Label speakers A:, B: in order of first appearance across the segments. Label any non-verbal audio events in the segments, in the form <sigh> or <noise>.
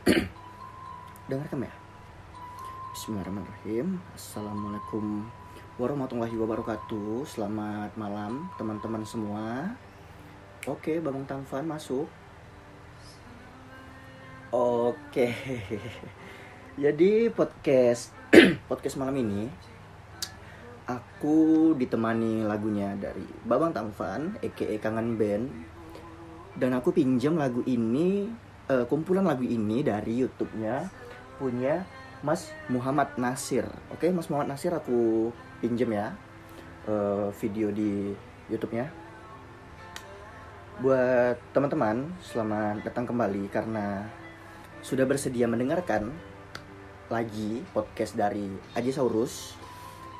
A: <clears throat> Dengarkan ya. Bismillahirrahmanirrahim. Assalamualaikum warahmatullahi wabarakatuh. Selamat malam teman-teman semua. Oke, Babang Tamfan masuk. Oke. <laughs> Jadi podcast <clears throat> podcast malam ini aku ditemani lagunya dari Babang Tamfan, aka Kangen Band. Dan aku pinjam lagu ini, eh, kumpulan lagu ini dari YouTube-nya punya Mas Muhammad Nasir. Oke, Mas Muhammad Nasir aku pinjam ya eh, video di YouTube-nya. Buat teman-teman, selamat datang kembali karena sudah bersedia mendengarkan lagi podcast dari Aji Saurus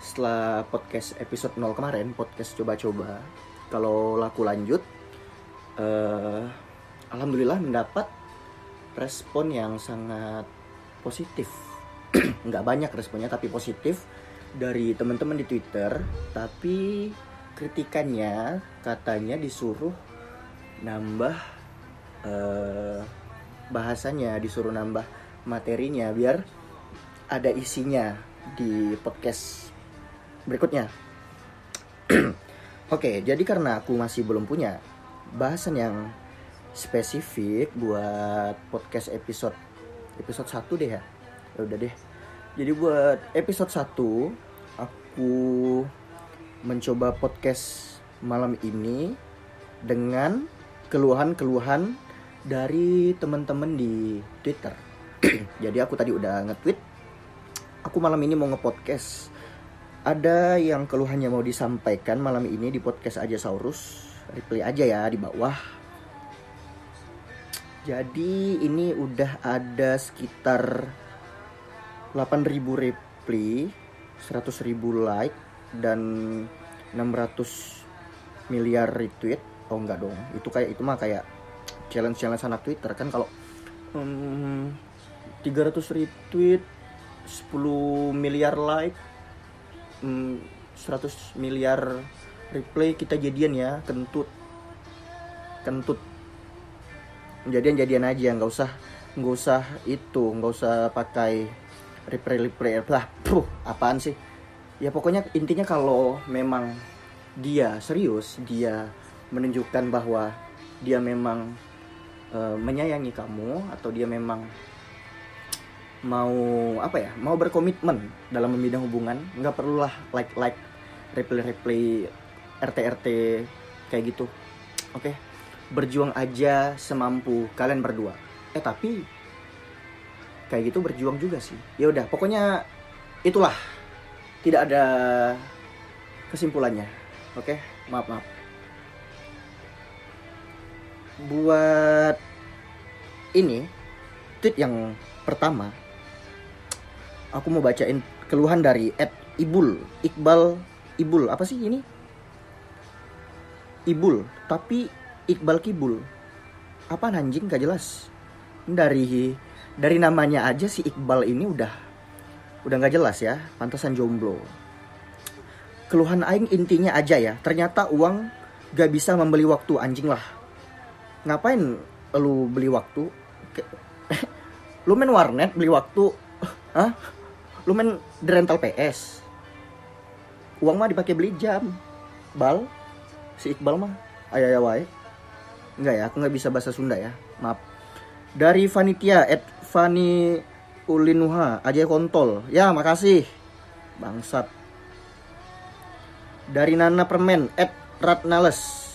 A: setelah podcast episode 0 kemarin podcast coba-coba kalau laku lanjut eh, alhamdulillah mendapat respon yang sangat positif <clears throat> nggak banyak responnya tapi positif dari teman-teman di Twitter tapi kritikannya katanya disuruh nambah eh, bahasanya disuruh nambah materinya biar ada isinya di podcast berikutnya. <clears throat> Oke, jadi karena aku masih belum punya bahasan yang spesifik buat podcast episode episode 1 deh ya. Ya udah deh. Jadi buat episode 1 aku mencoba podcast malam ini dengan keluhan-keluhan dari teman-teman di Twitter. <clears throat> Jadi aku tadi udah nge-tweet aku malam ini mau nge-podcast ada yang keluhannya mau disampaikan malam ini di podcast aja Saurus replay aja ya di bawah jadi ini udah ada sekitar 8000 reply 100.000 like dan 600 miliar retweet. Oh enggak dong. Itu kayak itu mah kayak challenge challenge anak Twitter kan kalau hmm, 300 retweet 10 miliar like mm, 100 miliar replay kita jadian ya kentut. Kentut jadian jadian aja nggak usah nggak usah itu nggak usah pakai replay replay lah puh apaan sih ya pokoknya intinya kalau memang dia serius dia menunjukkan bahwa dia memang uh, menyayangi kamu atau dia memang mau apa ya mau berkomitmen dalam membidang hubungan nggak perlulah like like replay replay rt rt kayak gitu oke okay? Berjuang aja semampu kalian berdua. Eh tapi kayak gitu berjuang juga sih. Ya udah pokoknya itulah. Tidak ada kesimpulannya. Oke? Okay? maaf maaf. Buat ini tweet yang pertama aku mau bacain keluhan dari Ed Ibul Iqbal Ibul apa sih ini? Ibul tapi Iqbal Kibul. Apa anjing? Gak jelas. Dari dari namanya aja si Iqbal ini udah udah nggak jelas ya. Pantasan jomblo. Keluhan aing intinya aja ya. Ternyata uang gak bisa membeli waktu anjing lah. Ngapain lu beli waktu? <laughs> Lu main warnet beli waktu? Hah? lu main di rental PS uang mah dipakai beli jam. Bal si Iqbal mah. Ayah ya wae enggak ya aku nggak bisa bahasa Sunda ya. Maaf. Dari Vanitia at Fani Ulinuha aja kontol. Ya makasih. Bangsat. Dari Nana Permen at Ratnales.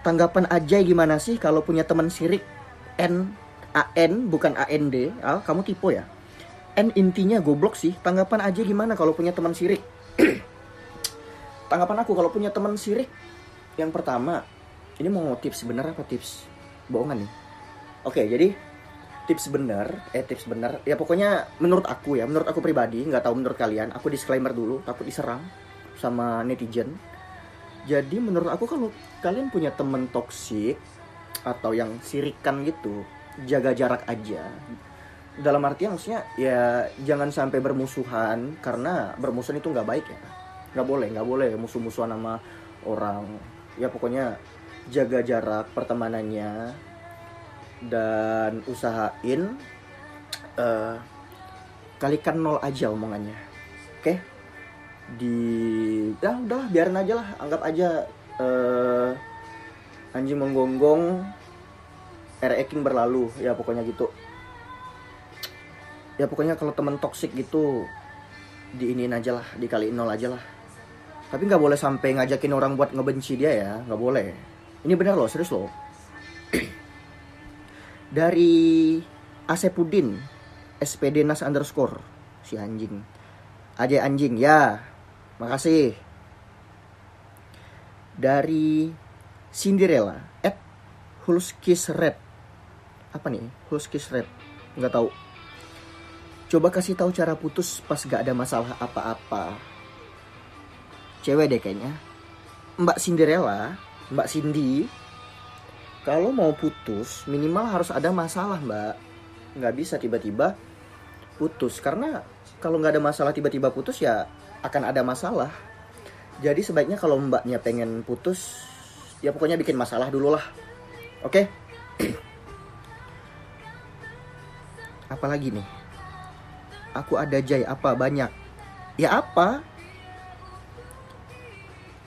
A: Tanggapan aja gimana sih kalau punya teman sirik? N A N bukan A N D. Ah, kamu tipe ya? N intinya goblok sih. Tanggapan aja gimana kalau punya teman sirik? <clears throat> Tanggapan aku kalau punya teman sirik? Yang pertama ini mau tips bener apa tips bohongan nih? Oke jadi tips bener eh tips bener ya pokoknya menurut aku ya menurut aku pribadi nggak tahu menurut kalian aku disclaimer dulu takut diserang sama netizen. Jadi menurut aku kalau kalian punya temen toksik atau yang sirikan gitu jaga jarak aja. Dalam artian maksudnya ya jangan sampai bermusuhan karena bermusuhan itu nggak baik ya. Nggak boleh nggak boleh musuh-musuhan sama orang. Ya pokoknya jaga jarak pertemanannya dan usahain eh, kalikan nol aja omongannya. Oke? Di ya udah biarin aja lah anggap aja eh, anjing menggonggong air eking berlalu. Ya pokoknya gitu. Ya pokoknya kalau temen toksik gitu diinin aja lah dikaliin nol aja lah. Tapi nggak boleh sampai ngajakin orang buat ngebenci dia ya nggak boleh ini benar loh serius loh. <clears throat> Dari Asepudin SPD Nas underscore. Si anjing. Aja anjing ya. Makasih. Dari Cinderella at Hulskis Red apa nih? Hulskis Red nggak tahu. Coba kasih tahu cara putus pas gak ada masalah apa-apa. Cewek deh kayaknya. Mbak Cinderella Mbak Cindy kalau mau putus minimal harus ada masalah mbak. Nggak bisa tiba-tiba putus. Karena kalau nggak ada masalah tiba-tiba putus ya akan ada masalah. Jadi sebaiknya kalau mbaknya pengen putus ya pokoknya bikin masalah dulu lah. Oke? Apalagi nih? Aku ada jay apa banyak? Ya apa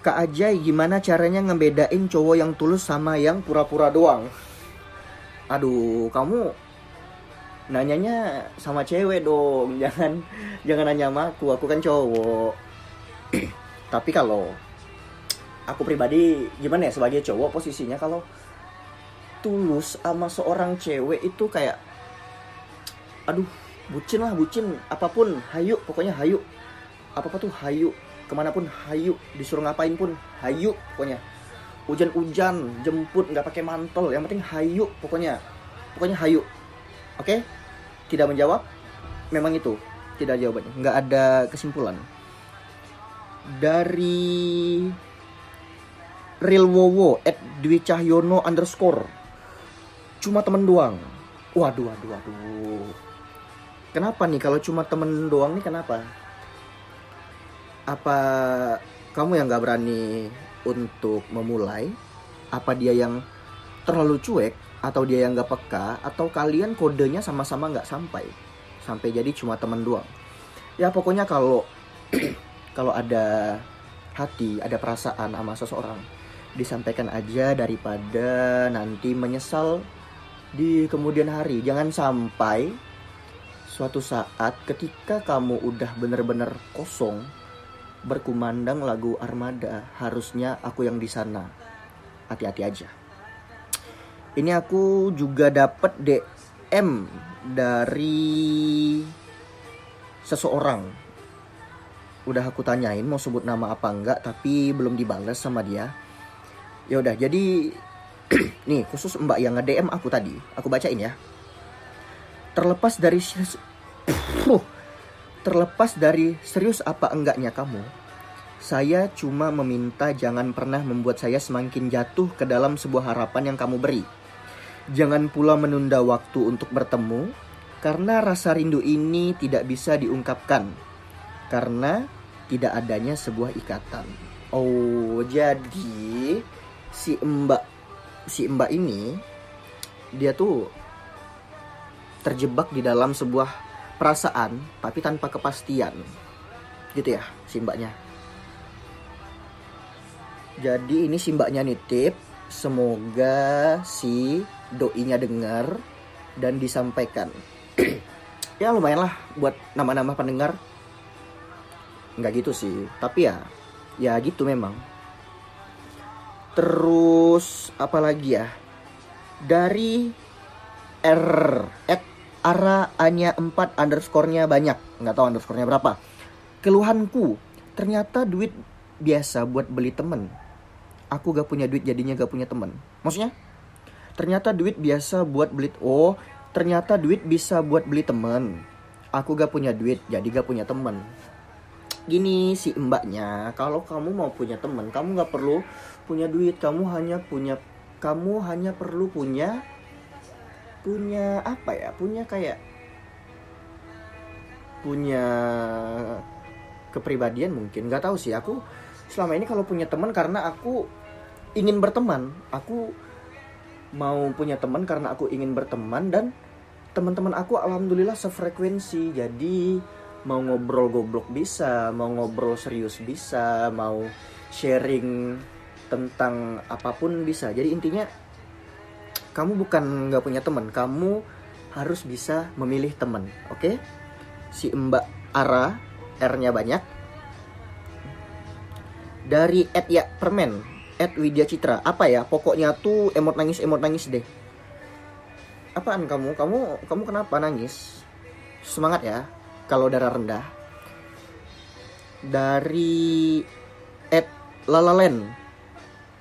A: Kak Ajay gimana caranya ngebedain cowok yang tulus sama yang pura-pura doang? Aduh, kamu nanyanya sama cewek dong, <laughs> jangan jangan nanya sama aku, aku kan cowok. <clears throat> Tapi kalau aku pribadi gimana ya sebagai cowok posisinya kalau tulus sama seorang cewek itu kayak aduh bucin lah bucin apa pun. Hayu pokoknya hayu. Apa apa tuh hayu ke mana pun hayu. Disuruh ngapain pun hayu pokoknya. Hujan-hujan jemput nggak pakai mantel. Yang penting hayu pokoknya. Pokoknya hayu. Oke? Tidak menjawab? Memang itu. Tidak jawabannya. Nggak ada kesimpulan. Dari Real Wowo at Dwi Cahyono underscore. Cuma temen doang. Waduh waduh waduh. Kenapa nih? Kalau cuma temen doang nih kenapa apa kamu yang gak berani untuk memulai? Apa dia yang terlalu cuek? Atau dia yang gak peka? Atau kalian kodenya sama-sama nggak sampai? Sampai jadi cuma teman doang? Ya pokoknya kalau <clears throat> kalau ada hati ada perasaan sama seseorang disampaikan aja daripada nanti menyesal di kemudian hari. Jangan sampai suatu saat ketika kamu udah bener-bener kosong berkumandang lagu Armada harusnya aku yang di sana. Hati-hati aja. Ini aku juga dapat DM dari seseorang. Udah aku tanyain mau sebut nama apa enggak tapi belum dibalas sama dia. Ya udah jadi <clears throat> nih khusus mbak yang nge DM aku tadi aku bacain ya. Terlepas dari <clears throat> Terlepas dari serius apa enggaknya kamu, saya cuma meminta jangan pernah membuat saya semakin jatuh ke dalam sebuah harapan yang kamu beri. Jangan pula menunda waktu untuk bertemu, karena rasa rindu ini tidak bisa diungkapkan, karena tidak adanya sebuah ikatan. Oh, jadi si mbak si mbak ini dia tuh terjebak di dalam sebuah perasaan tapi tanpa kepastian. Gitu ya si mbaknya. Jadi ini si mbaknya nitip semoga si doinya dengar dan disampaikan. <clears throat> Ya lumayan lah buat nama-nama pendengar. Nggak gitu sih tapi ya ya gitu memang. Terus apalagi ya? Dari R at Ara hanya 4 underscore-nya banyak. Nggak tahu underscore-nya berapa. Keluhanku, ternyata duit biasa buat beli temen. Aku gak punya duit jadinya gak punya temen. Maksudnya? Ternyata duit biasa buat beli... Oh, ternyata duit bisa buat beli temen. Aku gak punya duit jadi gak punya temen. Gini si mbaknya, kalau kamu mau punya temen, kamu gak perlu punya duit. Kamu hanya punya... Kamu hanya perlu punya punya apa ya punya kayak punya kepribadian mungkin nggak tahu sih. Aku selama ini kalau punya teman karena aku ingin berteman. Aku mau punya teman karena aku ingin berteman dan teman-teman aku alhamdulillah sefrekuensi. Jadi mau ngobrol goblok bisa mau ngobrol serius bisa mau sharing tentang apa pun bisa. Jadi intinya kamu bukan nggak punya teman kamu harus bisa memilih teman oke? Si mbak Ara R-nya banyak. Dari Ed ya permen Ed Widya Citra apa ya? Pokoknya tuh emot nangis emot nangis deh. Apaan kamu? Kamu kamu kenapa nangis? Semangat ya kalau darah rendah. Dari Ed Lalalen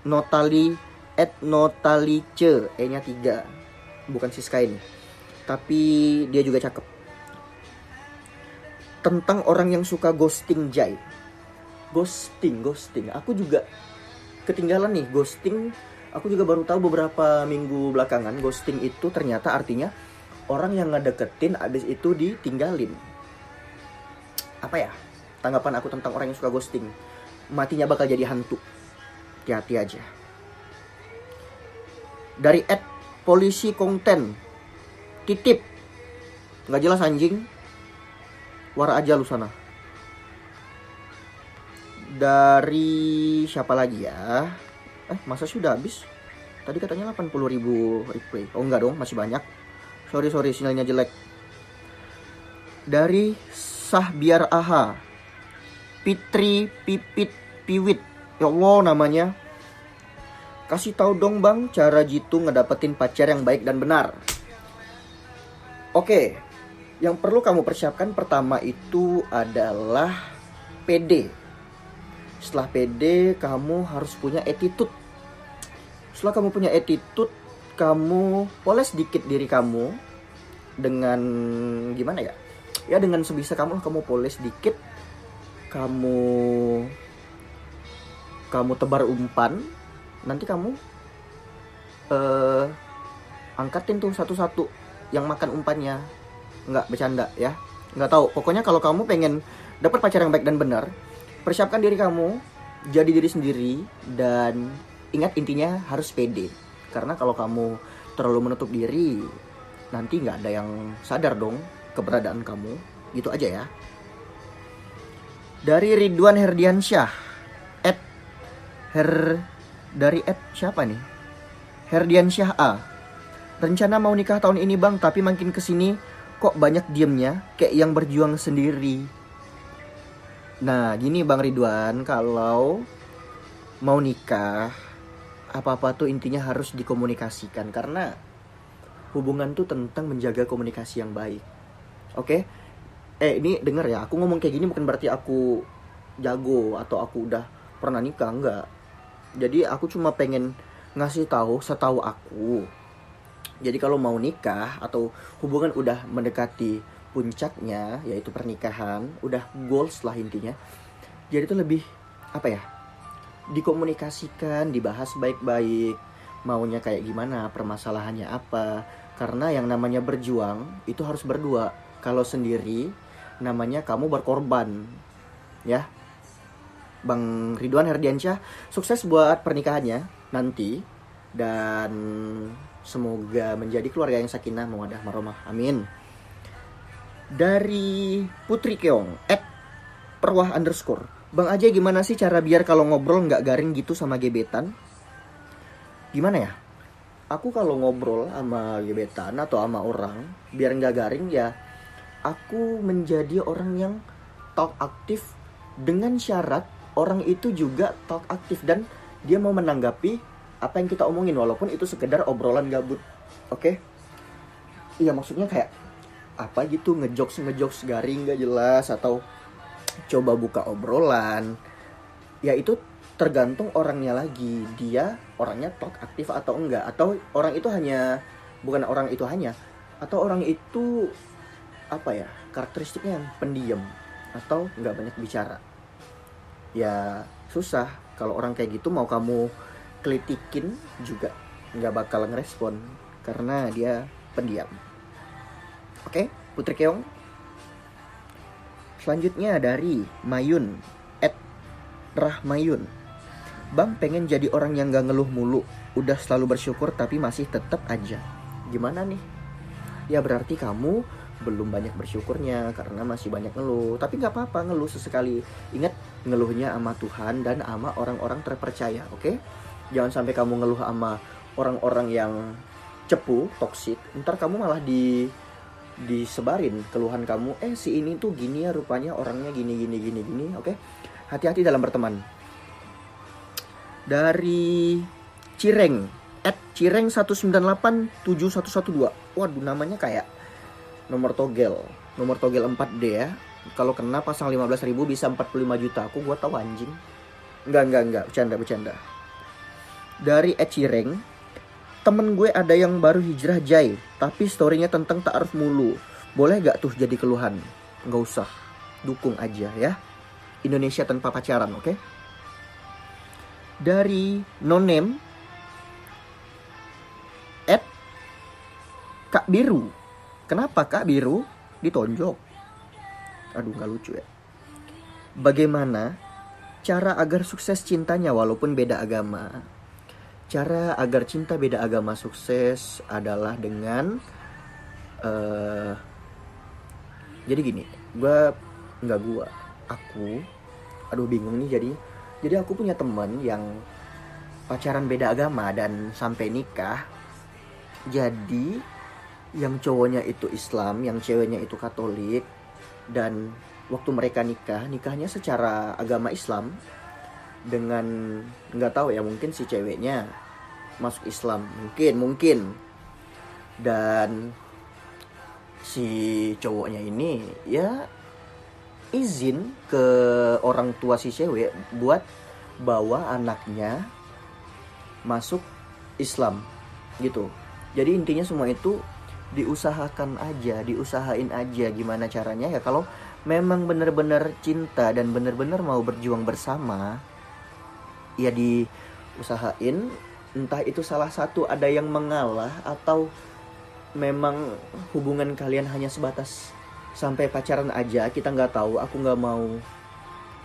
A: Notali Ed Notalice E nya 3 bukan Siska ini tapi dia juga cakep. Tentang orang yang suka ghosting Jai. Ghosting ghosting. Aku juga ketinggalan nih ghosting. Aku juga baru tahu beberapa minggu belakangan ghosting itu ternyata artinya orang yang ngedeketin abis itu ditinggalin. Apa ya? Tanggapan aku tentang orang yang suka ghosting. Matinya bakal jadi hantu. Hati-hati aja dari ad polisi konten. Titip. Nggak jelas anjing. War aja lu sana. Dari siapa lagi ya? Eh masa sudah habis? Tadi katanya 80 ribu replay. Oh enggak dong masih banyak. Sorry sorry sinyalnya jelek. Dari sah biar aha. Pitri Pipit Piwit. Ya Allah namanya kasih tahu dong bang cara jitu ngedapetin pacar yang baik dan benar. Oke yang perlu kamu persiapkan pertama itu adalah PD setelah PD kamu harus punya attitude. Setelah kamu punya attitude kamu poles sedikit diri kamu dengan gimana ya? Ya dengan sebisa kamu kamu poles sedikit kamu kamu tebar umpan nanti kamu uh, angkatin tuh satu-satu yang makan umpannya. Nggak bercanda ya. Nggak tahu. Pokoknya kalau kamu pengen dapat pacar yang baik dan benar persiapkan diri kamu jadi diri sendiri dan ingat intinya harus pede. Karena kalau kamu terlalu menutup diri nanti nggak ada yang sadar dong keberadaan kamu. Gitu aja ya. Dari Ridwan Herdiansyah at her dari at siapa nih Herdiansyah A rencana mau nikah tahun ini bang tapi makin ke sini kok banyak diemnya kayak yang berjuang sendiri Nah, gini Bang Ridwan, kalau mau nikah, apa-apa tuh intinya harus dikomunikasikan karena hubungan tuh tentang menjaga komunikasi yang baik. Oke? Eh, ini denger ya, aku ngomong kayak gini bukan berarti aku jago atau aku udah pernah nikah, enggak. Jadi aku cuma pengen ngasih tahu setahu aku. Jadi kalau mau nikah atau hubungan udah mendekati puncaknya yaitu pernikahan udah goals lah intinya. Jadi itu lebih apa ya dikomunikasikan dibahas baik-baik. Maunya kayak gimana permasalahannya apa. Karena yang namanya berjuang itu harus berdua. Kalau sendiri namanya kamu berkorban ya Bang Ridwan Herdiansyah sukses buat pernikahannya nanti. Dan semoga menjadi keluarga yang sakinah mawadah maromah. Amin. Dari Putri Keong at perwah underscore. Bang aja gimana sih cara biar kalau ngobrol nggak garing gitu sama gebetan? Gimana ya? Aku kalau ngobrol sama gebetan atau sama orang biar nggak garing ya aku menjadi orang yang talk aktif dengan syarat orang itu juga talk aktif dan dia mau menanggapi apa yang kita omongin walaupun itu sekedar obrolan gabut. Oke? Okay? iya maksudnya kayak apa gitu ngejokes ngejokes garing gak jelas atau coba buka obrolan. Ya itu tergantung orangnya lagi. Dia orangnya talk aktif atau enggak? Atau orang itu hanya bukan orang itu hanya atau orang itu apa ya karakteristiknya yang pendiam atau nggak banyak bicara ya susah kalau orang kayak gitu mau kamu kelitikin juga nggak bakal ngerespon karena dia pendiam Oke, Putri Keong. Selanjutnya dari Mayun at Rahmayun. Bang pengen jadi orang yang gak ngeluh mulu, udah selalu bersyukur tapi masih tetap aja. Gimana nih? ya berarti kamu belum banyak bersyukurnya karena masih banyak ngeluh. Tapi nggak apa-apa ngeluh sesekali. Ingat ngeluhnya sama Tuhan dan sama orang-orang terpercaya oke? Okay? jangan sampai kamu ngeluh sama orang-orang yang cepu toksik. Ntar kamu malah di disebarin keluhan kamu. Eh si ini tuh gini ya rupanya orangnya gini gini gini gini oke? Okay? hati-hati dalam berteman. Dari Cireng at Cireng 1987112 waduh namanya kayak nomor togel. Nomor togel 4D ya. Kalau kena pasang 15.000 bisa 45 juta. Aku gua tahu anjing. Enggak enggak enggak bercanda bercanda. Dari Ed Cireng temen gue ada yang baru hijrah Jai tapi storynya tentang ta'aruf mulu. Boleh gak tuh jadi keluhan? Nggak usah. Dukung aja ya. Indonesia tanpa pacaran oke? Okay? dari nonem at Kak Biru kenapa Kak? Biru? Ditonjok. Aduh nggak lucu ya. Bagaimana cara agar sukses cintanya walaupun beda agama? Cara agar cinta beda agama sukses adalah dengan uh, jadi gini gue nggak gue aku aduh bingung nih jadi. Jadi aku punya temen yang pacaran beda agama dan sampai nikah. Jadi yang cowoknya itu Islam yang ceweknya itu Katolik dan waktu mereka nikah nikahnya secara agama Islam dengan nggak tahu ya mungkin si ceweknya masuk Islam. Mungkin mungkin. Dan si cowoknya ini ya izin ke orang tua si cewek buat bawa anaknya masuk Islam gitu. Jadi intinya semua itu diusahakan aja diusahain aja gimana caranya ya. Kalau memang benar-benar cinta dan benar-benar mau berjuang bersama ya diusahain. Entah itu salah satu ada yang mengalah atau memang hubungan kalian hanya sebatas sampai pacaran aja kita nggak tahu. Aku nggak mau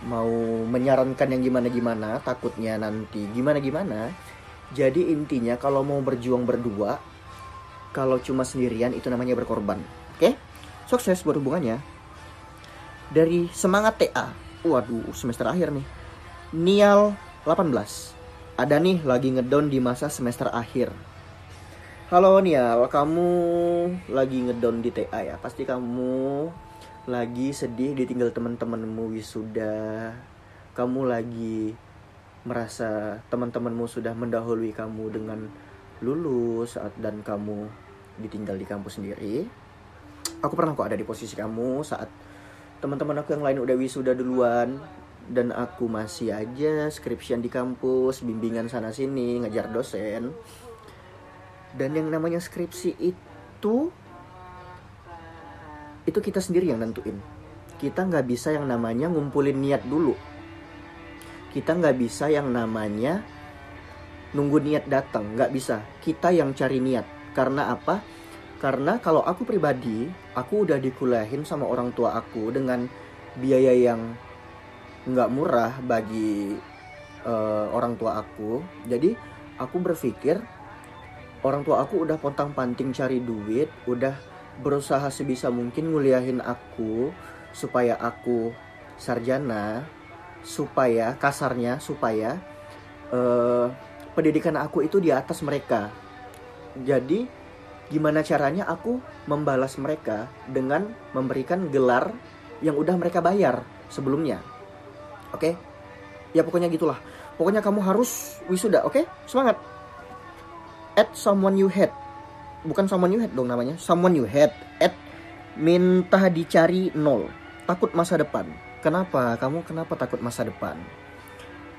A: mau menyarankan yang gimana gimana takutnya nanti gimana gimana jadi intinya kalau mau berjuang berdua kalau cuma sendirian itu namanya berkorban. Oke? Sukses buat hubungannya. Dari semangat TA waduh semester akhir nih. Nial 18 ada nih lagi ngedown di masa semester akhir. Halo Nial, kamu lagi ngedown di TA ya? Pasti kamu lagi sedih ditinggal teman-temanmu wisuda. Kamu lagi merasa teman-temanmu sudah mendahului kamu dengan lulus saat dan kamu ditinggal di kampus sendiri. Aku pernah kok ada di posisi kamu saat teman-teman aku yang lain udah wisuda duluan dan aku masih aja skripsian di kampus, bimbingan sana sini, ngejar dosen. Dan yang namanya skripsi itu itu kita sendiri yang nentuin. Kita nggak bisa yang namanya ngumpulin niat dulu. Kita nggak bisa yang namanya nunggu niat datang, nggak bisa. Kita yang cari niat. Karena apa? Karena kalau aku pribadi, aku udah dikuliahin sama orang tua aku dengan biaya yang nggak murah bagi uh, orang tua aku jadi aku berpikir orang tua aku udah pontang panting cari duit udah berusaha sebisa mungkin nguliahin aku supaya aku sarjana supaya kasarnya supaya uh, pendidikan aku itu di atas mereka. Jadi gimana caranya aku membalas mereka dengan memberikan gelar yang udah mereka bayar sebelumnya? Oke? Okay? ya pokoknya gitulah. Pokoknya kamu harus wisuda oke? Okay? semangat. At someone you hate. Bukan someone you hate dong namanya. Someone you hate. At minta dicari nol. Takut masa depan. Kenapa? Kamu kenapa takut masa depan?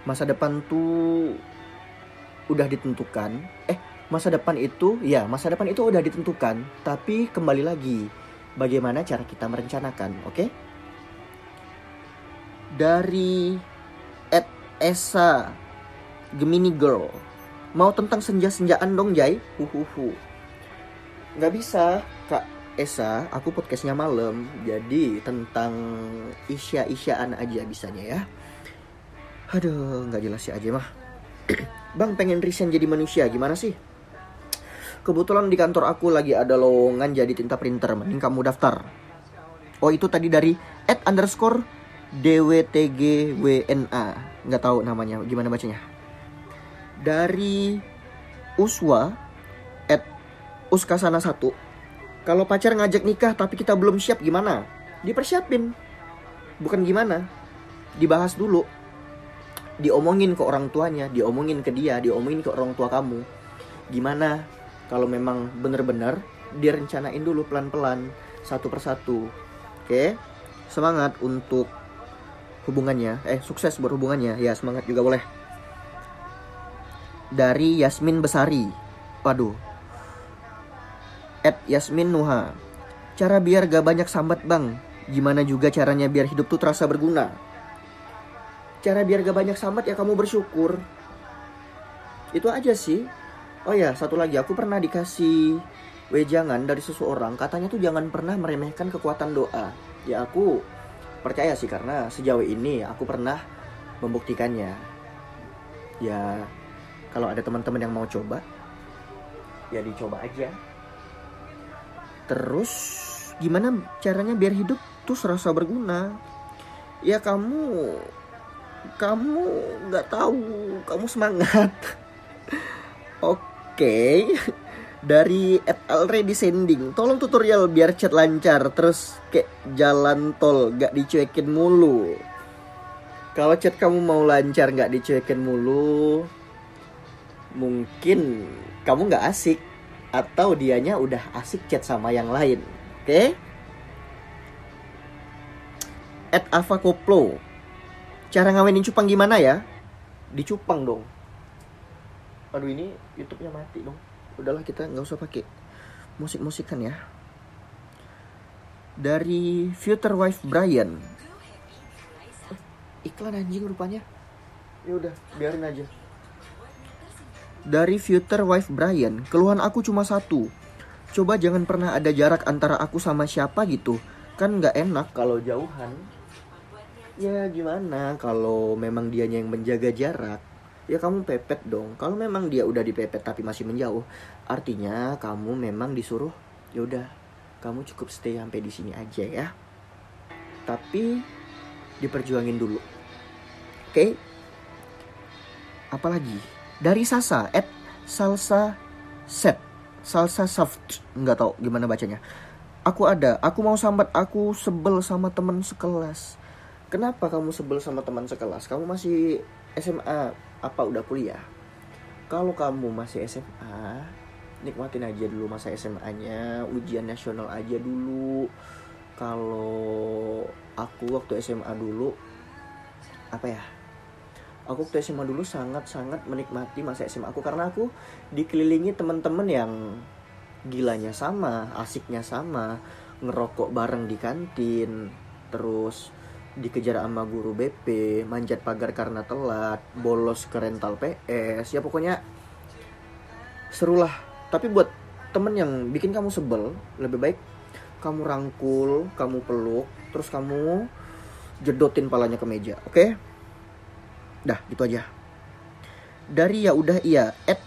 A: Masa depan tuh udah ditentukan eh masa depan itu ya masa depan itu udah ditentukan. Tapi kembali lagi bagaimana cara kita merencanakan oke? Okay? dari Ed Esa Gemini Girl. Mau tentang senja-senjaan dong Jai? Huhuhu. Nggak bisa kak Esa. Aku podcastnya malam jadi tentang isya-isyaan aja bisanya ya. Aduh nggak jelas ya aja mah <clears throat> bang pengen resign jadi manusia gimana sih? Kebetulan di kantor aku lagi ada lowongan jadi tinta printer mending kamu daftar. Oh itu tadi dari at underscore dwtgwna nggak tahu namanya gimana bacanya? Dari uswa at uskasana 1 kalau pacar ngajak nikah tapi kita belum siap gimana? Dipersiapin. Bukan gimana? Dibahas dulu diomongin ke orang tuanya diomongin ke dia diomongin ke orang tua kamu. Gimana kalau memang bener-bener direncanain dulu pelan-pelan satu persatu. Oke semangat untuk hubungannya. Eh sukses berhubungannya ya semangat juga boleh. Dari Yasmin Besari. Waduh. At Yasmin Nuha. Cara biar gak banyak sambat bang. Gimana juga caranya biar hidup tuh terasa berguna cara biar gak banyak sambat ya kamu bersyukur. Itu aja sih. Oh ya satu lagi. Aku pernah dikasih wejangan dari seseorang. Katanya tuh jangan pernah meremehkan kekuatan doa. Ya aku percaya sih karena sejauh ini aku pernah membuktikannya. Ya kalau ada teman-teman yang mau coba ya dicoba aja. Terus gimana caranya biar hidup tuh serasa berguna? Ya kamu kamu nggak tahu kamu semangat. Oke. Dari at already sending. Tolong tutorial biar chat lancar terus kayak jalan tol gak dicuekin mulu. Kalau chat kamu mau lancar gak dicuekin mulu mungkin kamu nggak asik atau dianya udah asik chat sama yang lain. Oke? Okay? at Ava Koplo Cara ngawinin cupang gimana ya? Dicupang dong. Aduh ini YouTube-nya mati dong. Udahlah kita nggak usah pakai musik-musikan ya. Dari Future Wife Brian. iklan anjing rupanya. Ya udah, biarin aja. Dari Future Wife Brian, keluhan aku cuma satu. Coba jangan pernah ada jarak antara aku sama siapa gitu. Kan nggak enak kalau jauhan ya gimana? Kalau memang dianya yang menjaga jarak ya kamu pepet dong. Kalau memang dia udah dipepet tapi masih menjauh artinya kamu memang disuruh ya udah kamu cukup stay sampai di sini aja ya. Tapi diperjuangin dulu. Oke? Okay? apalagi? Dari Sasa at salsa set. Salsa soft. Nggak tahu gimana bacanya. Aku ada aku mau sambat aku sebel sama temen sekelas Kenapa kamu sebel sama teman sekelas? Kamu masih SMA apa udah kuliah? Kalau kamu masih SMA, nikmatin aja dulu masa SMA-nya, ujian nasional aja dulu. Kalau aku waktu SMA dulu apa ya? Aku waktu SMA dulu sangat-sangat menikmati masa SMA aku karena aku dikelilingi teman-teman yang gilanya sama, asiknya sama, ngerokok bareng di kantin, terus dikejar sama guru BP, manjat pagar karena telat, bolos ke rental PS, ya pokoknya serulah. Tapi buat temen yang bikin kamu sebel, lebih baik kamu rangkul, kamu peluk, terus kamu jedotin palanya ke meja, oke? Okay? Dah, gitu aja. Dari ya udah iya, at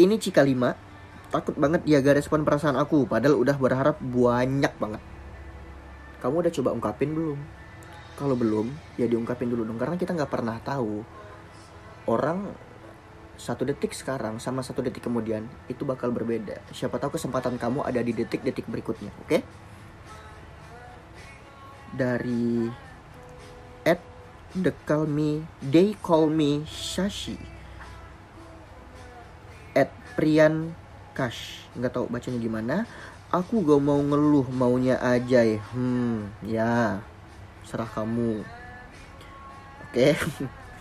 A: ini Cika 5 takut banget dia gak respon perasaan aku padahal udah berharap banyak banget. Kamu udah coba ungkapin belum? Kalau belum ya diungkapin dulu dong. Karena kita nggak pernah tahu orang satu detik sekarang sama satu detik kemudian itu bakal berbeda. Siapa tahu kesempatan kamu ada di detik-detik berikutnya oke? Okay? dari at the call me they call me Shashi at Prian Kash nggak tahu bacanya gimana. Aku gak mau ngeluh maunya aja ya. Hmm ya serah kamu. Oke.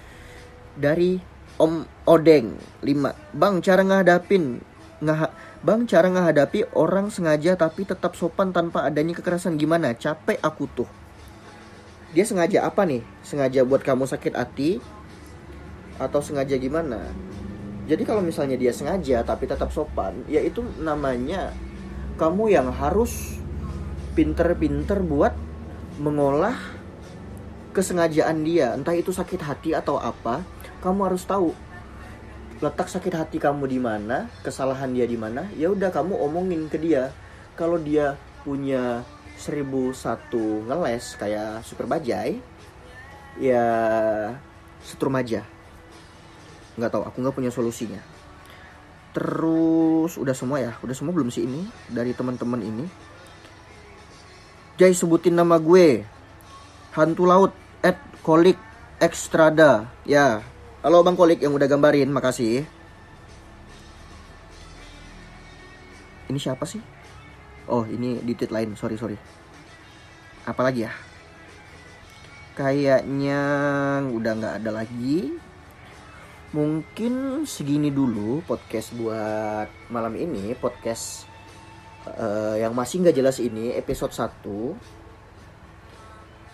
A: <laughs> Dari Om Odeng 5 Bang cara ngadapin ngah Bang cara ngehadapi orang sengaja tapi tetap sopan tanpa adanya kekerasan. Gimana? Capek aku tuh. Dia sengaja apa nih? Sengaja buat kamu sakit hati? Atau sengaja gimana? Jadi kalau misalnya dia sengaja tapi tetap sopan ya itu namanya kamu yang harus pinter-pinter buat mengolah kesengajaan dia entah itu sakit hati atau apa kamu harus tahu letak sakit hati kamu di mana kesalahan dia di mana ya udah kamu omongin ke dia. Kalau dia punya 1001 ngeles kayak super bajai ya setrum aja. Nggak tahu aku nggak punya solusinya. Terus udah semua ya udah semua belum sih ini dari teman-teman ini? Jai sebutin nama gue. Hantu laut at kolik ekstrada. Ya. Halo bang kolik yang udah gambarin. Makasih. Ini siapa sih? Oh ini di tweet lain. Sorry sorry. Apalagi ya? Kayaknya udah nggak ada lagi. Mungkin segini dulu podcast buat malam ini. Podcast uh, yang masih nggak jelas ini episode 1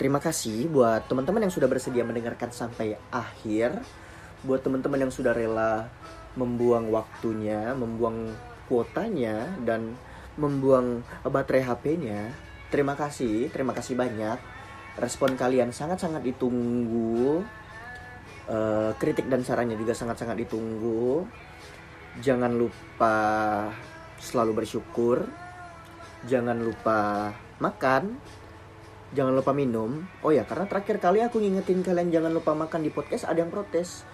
A: Terima kasih buat teman-teman yang sudah bersedia mendengarkan sampai akhir. Buat teman-teman yang sudah rela membuang waktunya, membuang kuotanya dan membuang baterai HP-nya. Terima kasih, terima kasih banyak. Respon kalian sangat-sangat ditunggu. Uh, kritik dan sarannya juga sangat-sangat ditunggu. Jangan lupa selalu bersyukur. Jangan lupa makan jangan lupa minum. Oh ya karena terakhir kali aku ngingetin kalian jangan lupa makan di podcast ada yang protes.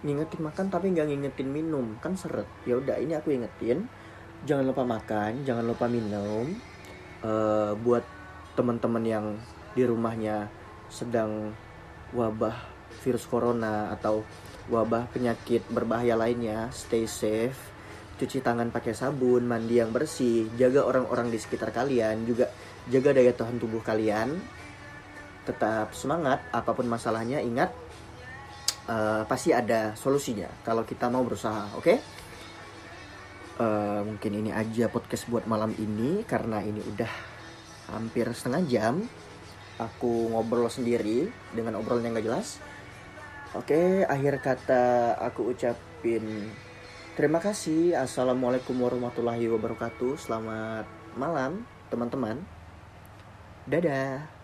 A: Ngingetin makan tapi nggak ngingetin minum. Kan seret. Ya udah ini aku ingetin. Jangan lupa makan jangan lupa minum. Uh, buat teman-teman yang di rumahnya sedang wabah virus corona atau wabah penyakit berbahaya lainnya stay safe cuci tangan pakai sabun mandi yang bersih jaga orang-orang di sekitar kalian juga jaga daya tahan tubuh kalian. Tetap semangat apa pun masalahnya ingat uh, pasti ada solusinya kalau kita mau berusaha oke? Okay? uh, eh, mungkin ini aja podcast buat malam ini karena ini udah hampir setengah jam. Aku ngobrol sendiri dengan obrolan yang gak jelas. Oke okay, akhir kata aku ucapin terima kasih. Assalamualaikum warahmatullahi wabarakatuh. Selamat malam teman-teman. Dadah.